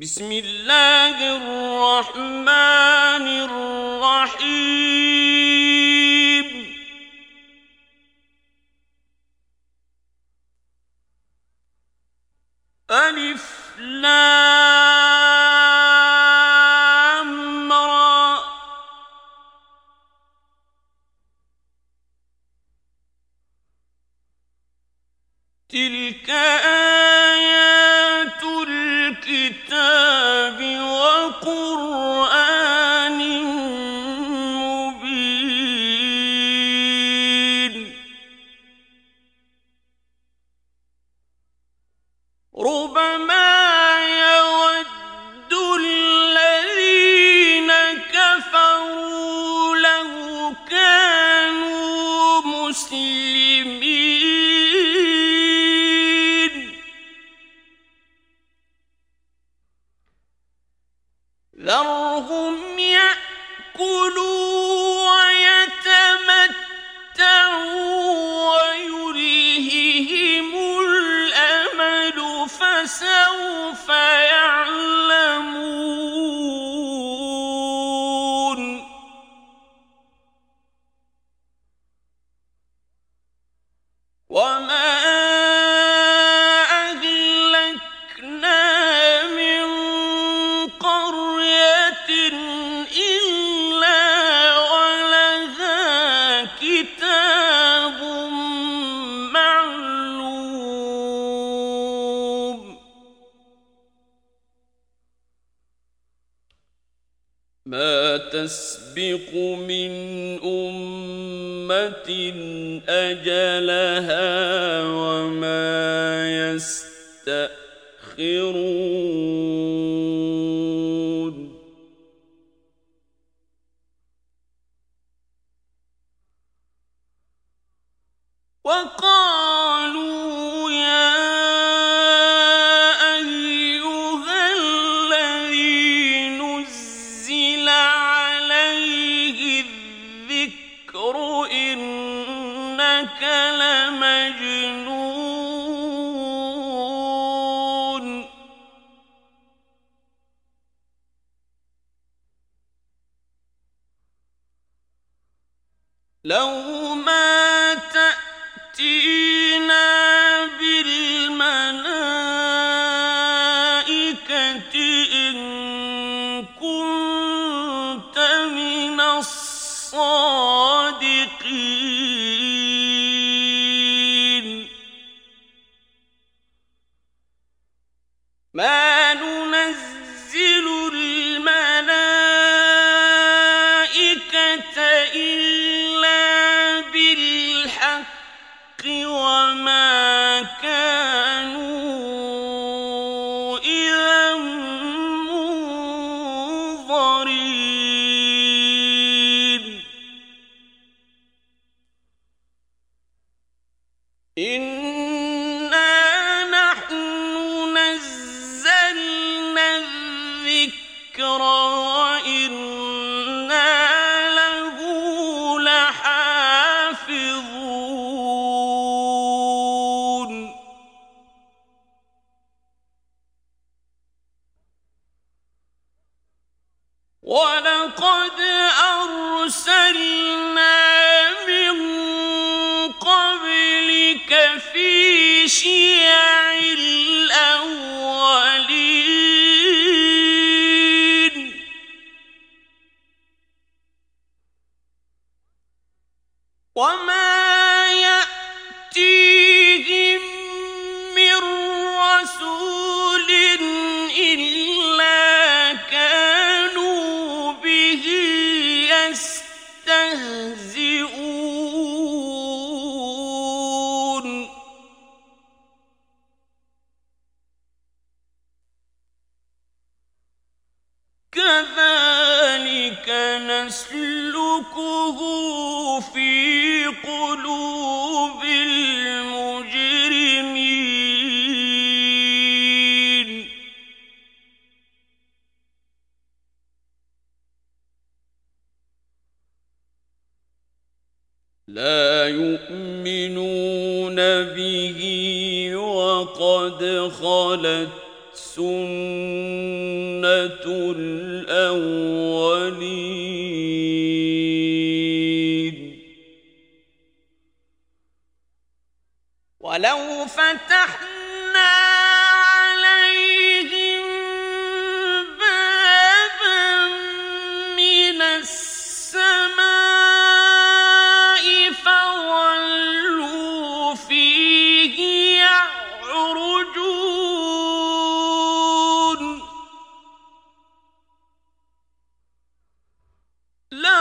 بسم الله الرحمن الرحيم. ألف لام را. تلك وهم يأكلون. إن كنسلكه نسلكه في قلوب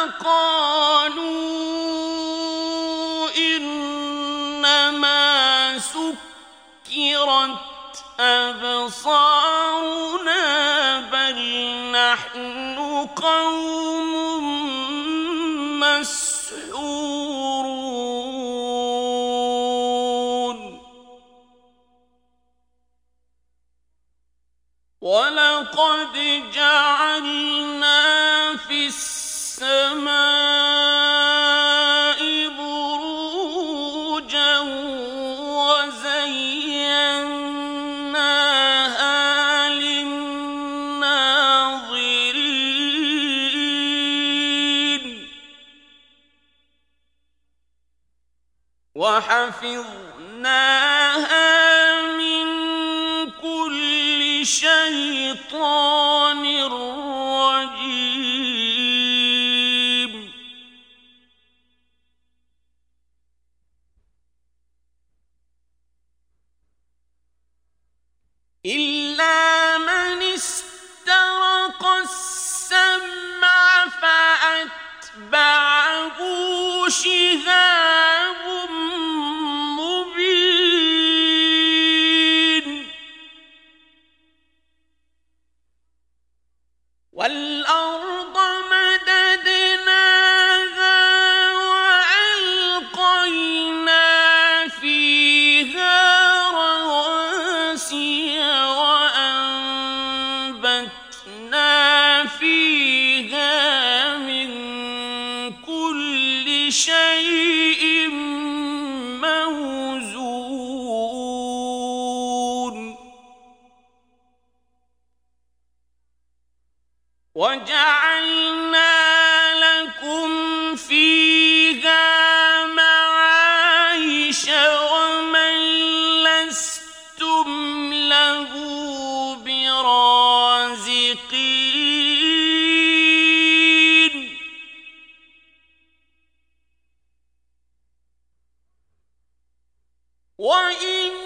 أبصارنا وحفظناها 我二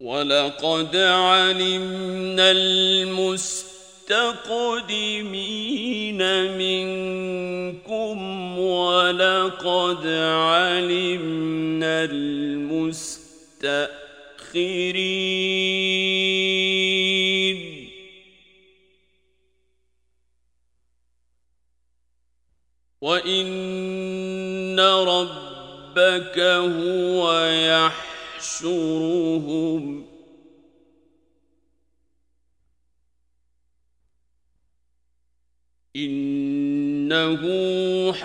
ولقد علمنا المستقدمين منكم ولقد علمنا المستأخرين. وإن ربك هو يحشرهم.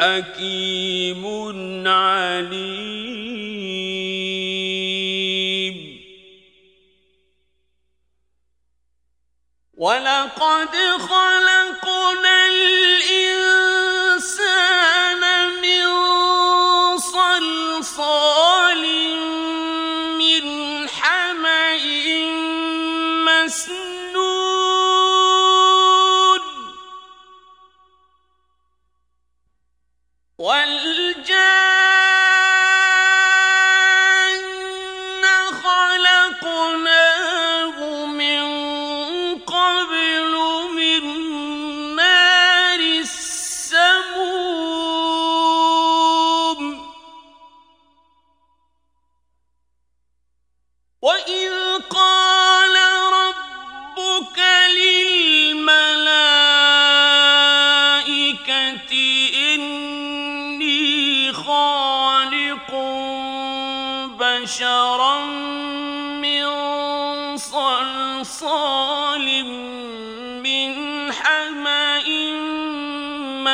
حكيم عليم. ولقد خلقنا الإنسان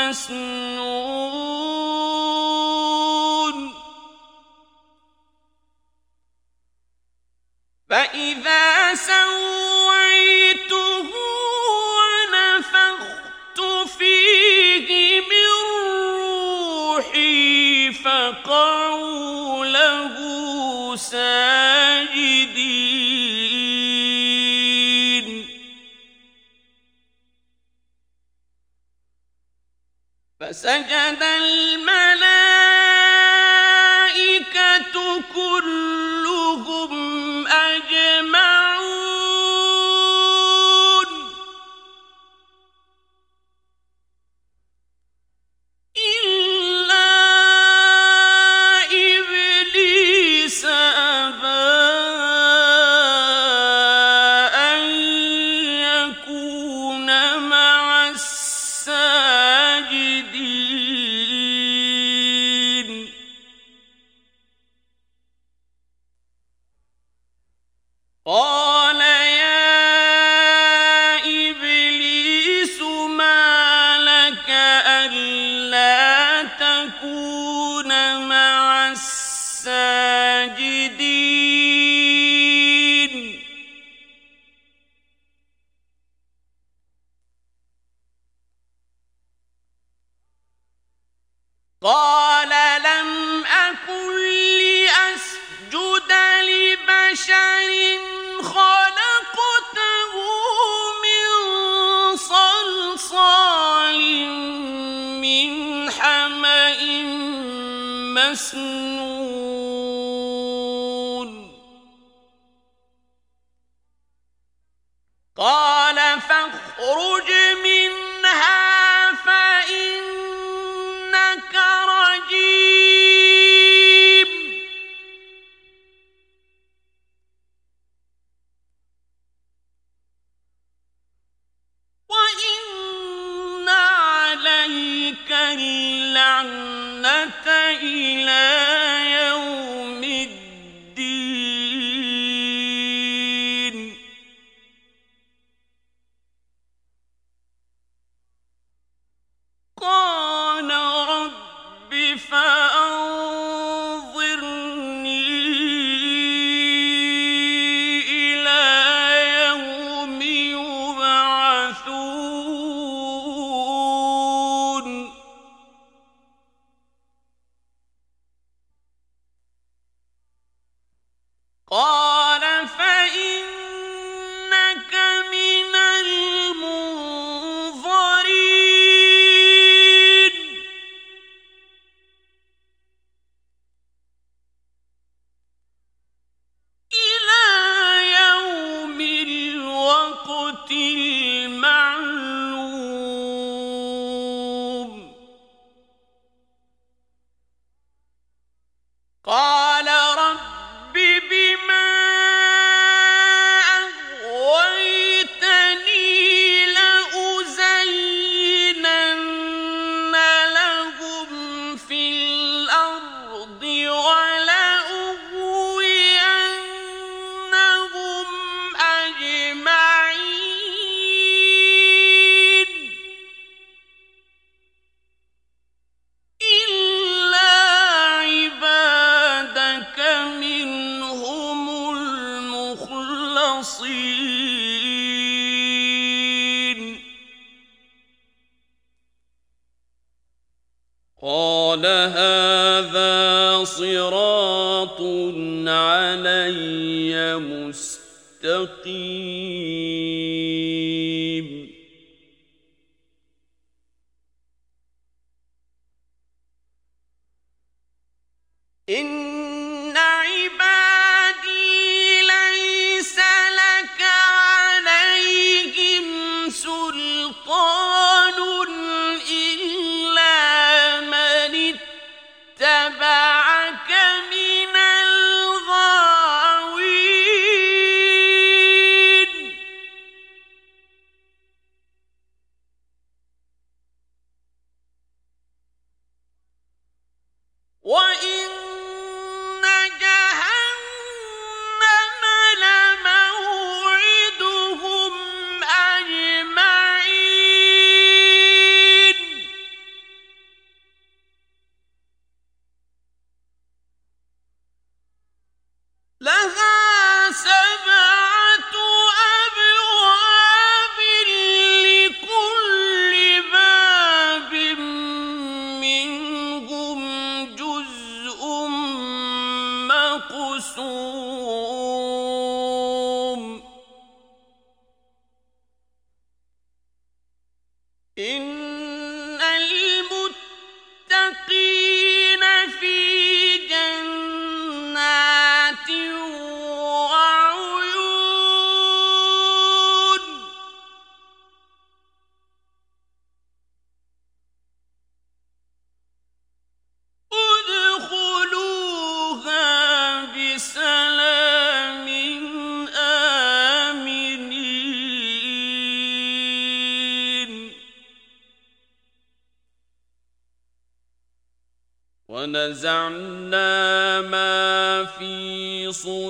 مسنون فإذا سويته ونفخت فيه من روحي فقعوا له ساجدين فسجد الملائكة كلهم أجمعون عليك اللعنة إلى ونزعنا ما في صدورهم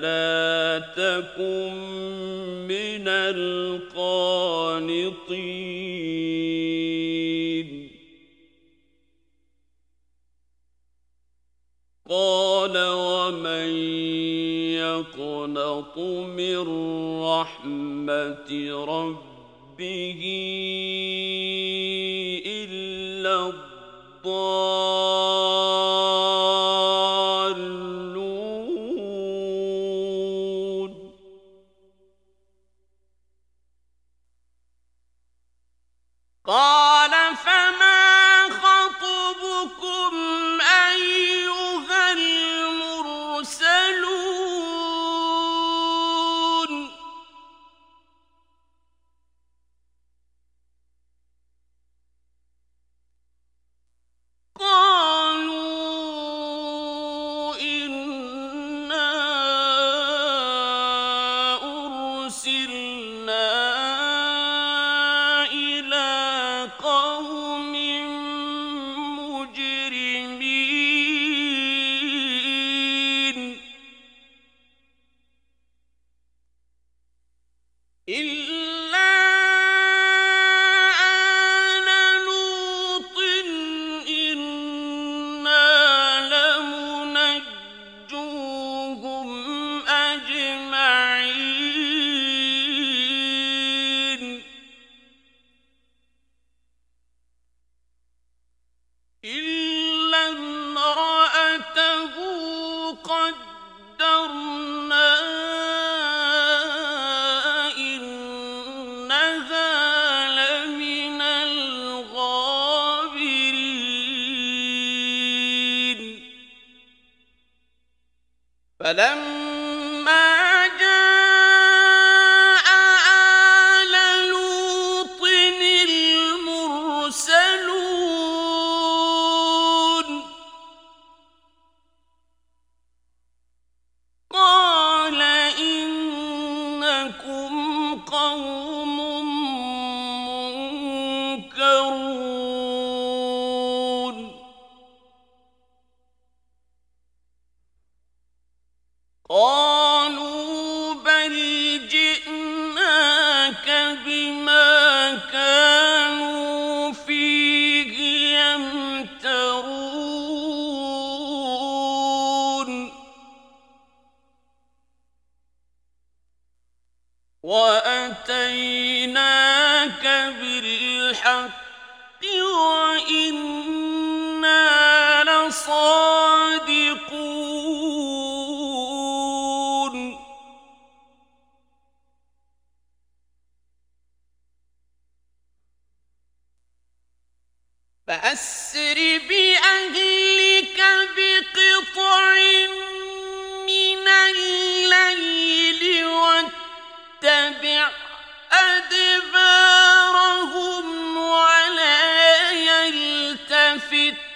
فلا تكن من القانطين. قال ومن يقنط من رحمة ربه إلا الضال لكم قولا في التوراة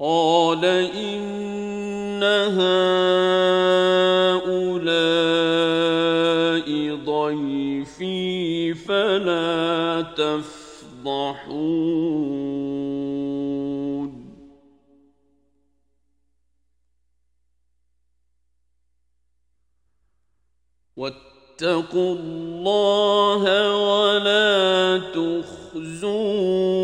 قال إن هؤلاء ضيفي فلا تفضحون. واتقوا الله ولا تخزون.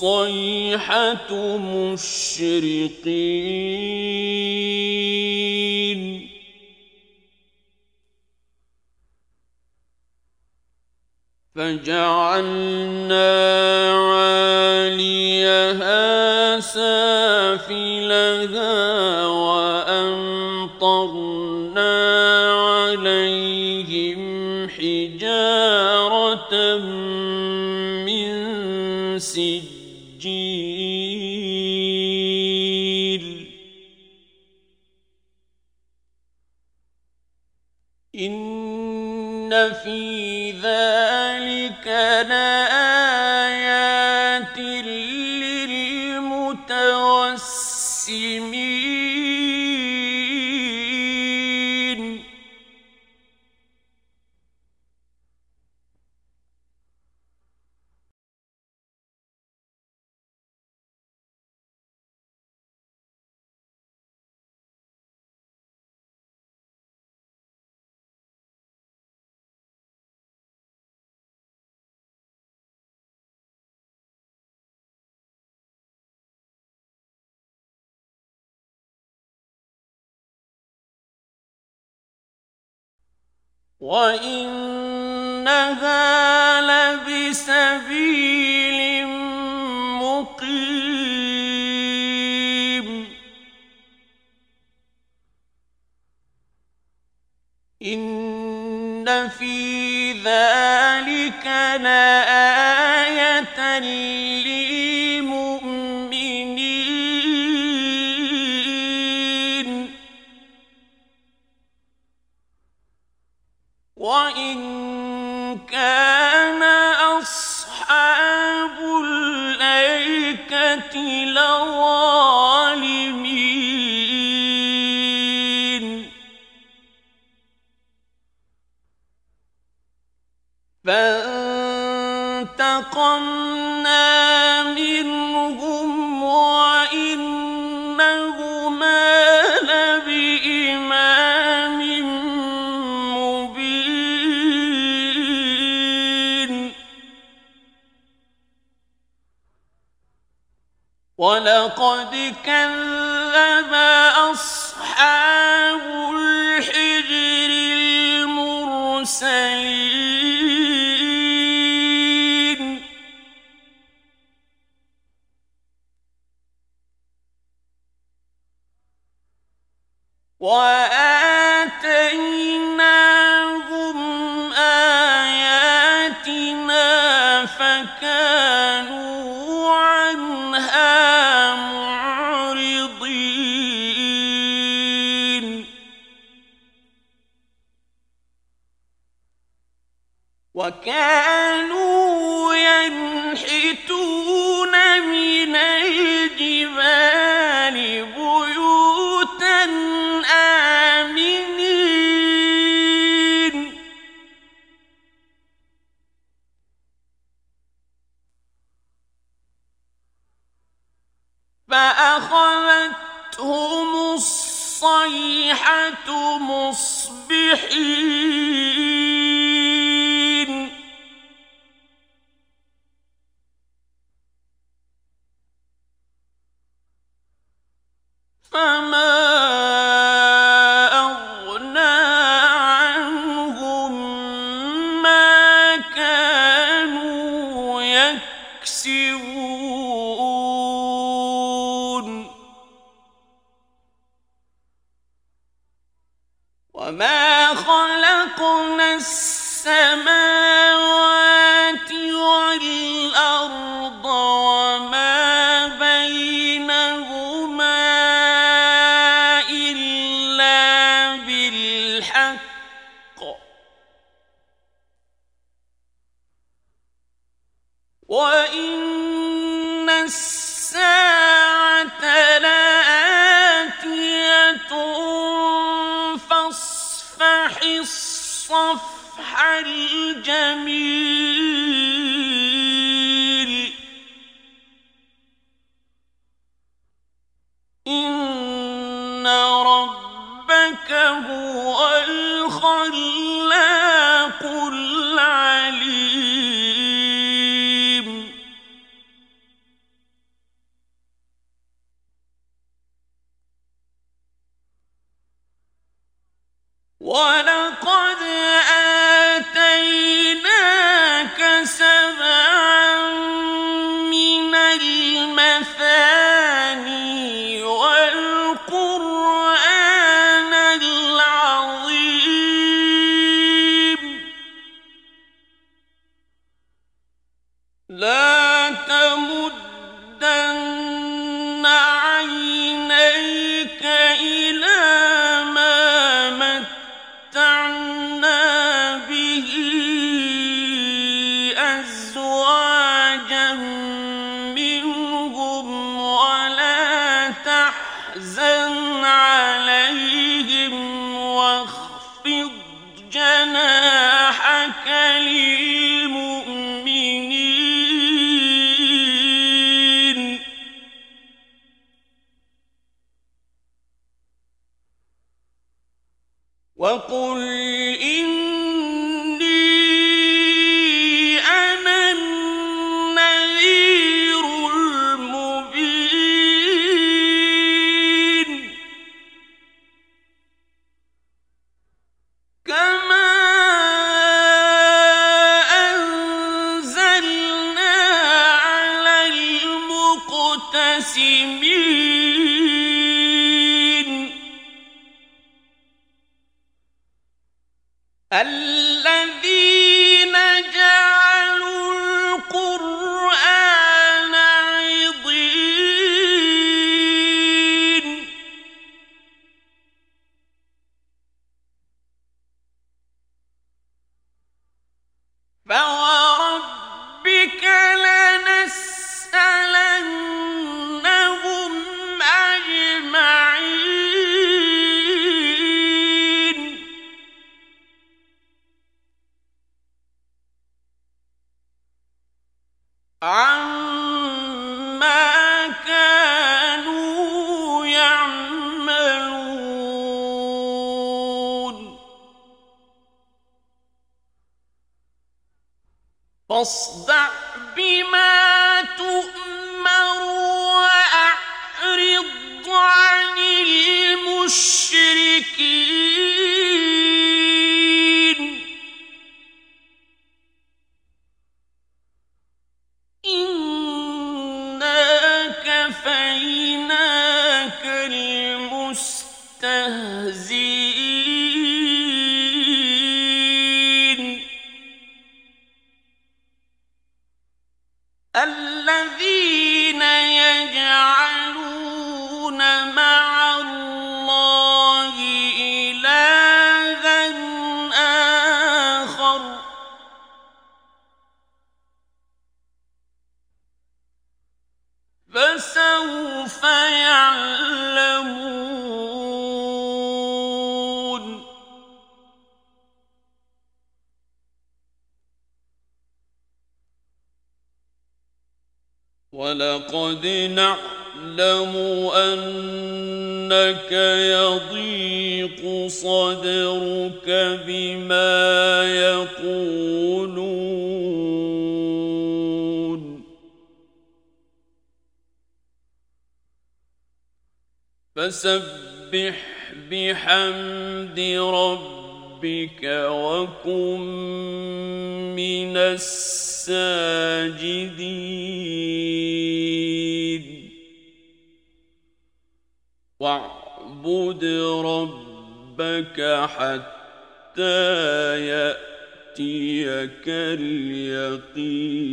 الصيحة مشرقين. فجعلنا عاليها سافلها وأمطرنا عليهم حجارة من سجيل إن في ذلك لآيات وإنها لبسبيل مقيم إن في ذلك لآية الأيكة مصبحين وما خلقنا السماوات Xin فاصدع بما تؤمر وأعرض عن المشركين. إنك يضيق صدرك بما يقولون. فسبح بحمد ربك وكن من الساجدين. واعبد ربك حتى يأتيك اليقين.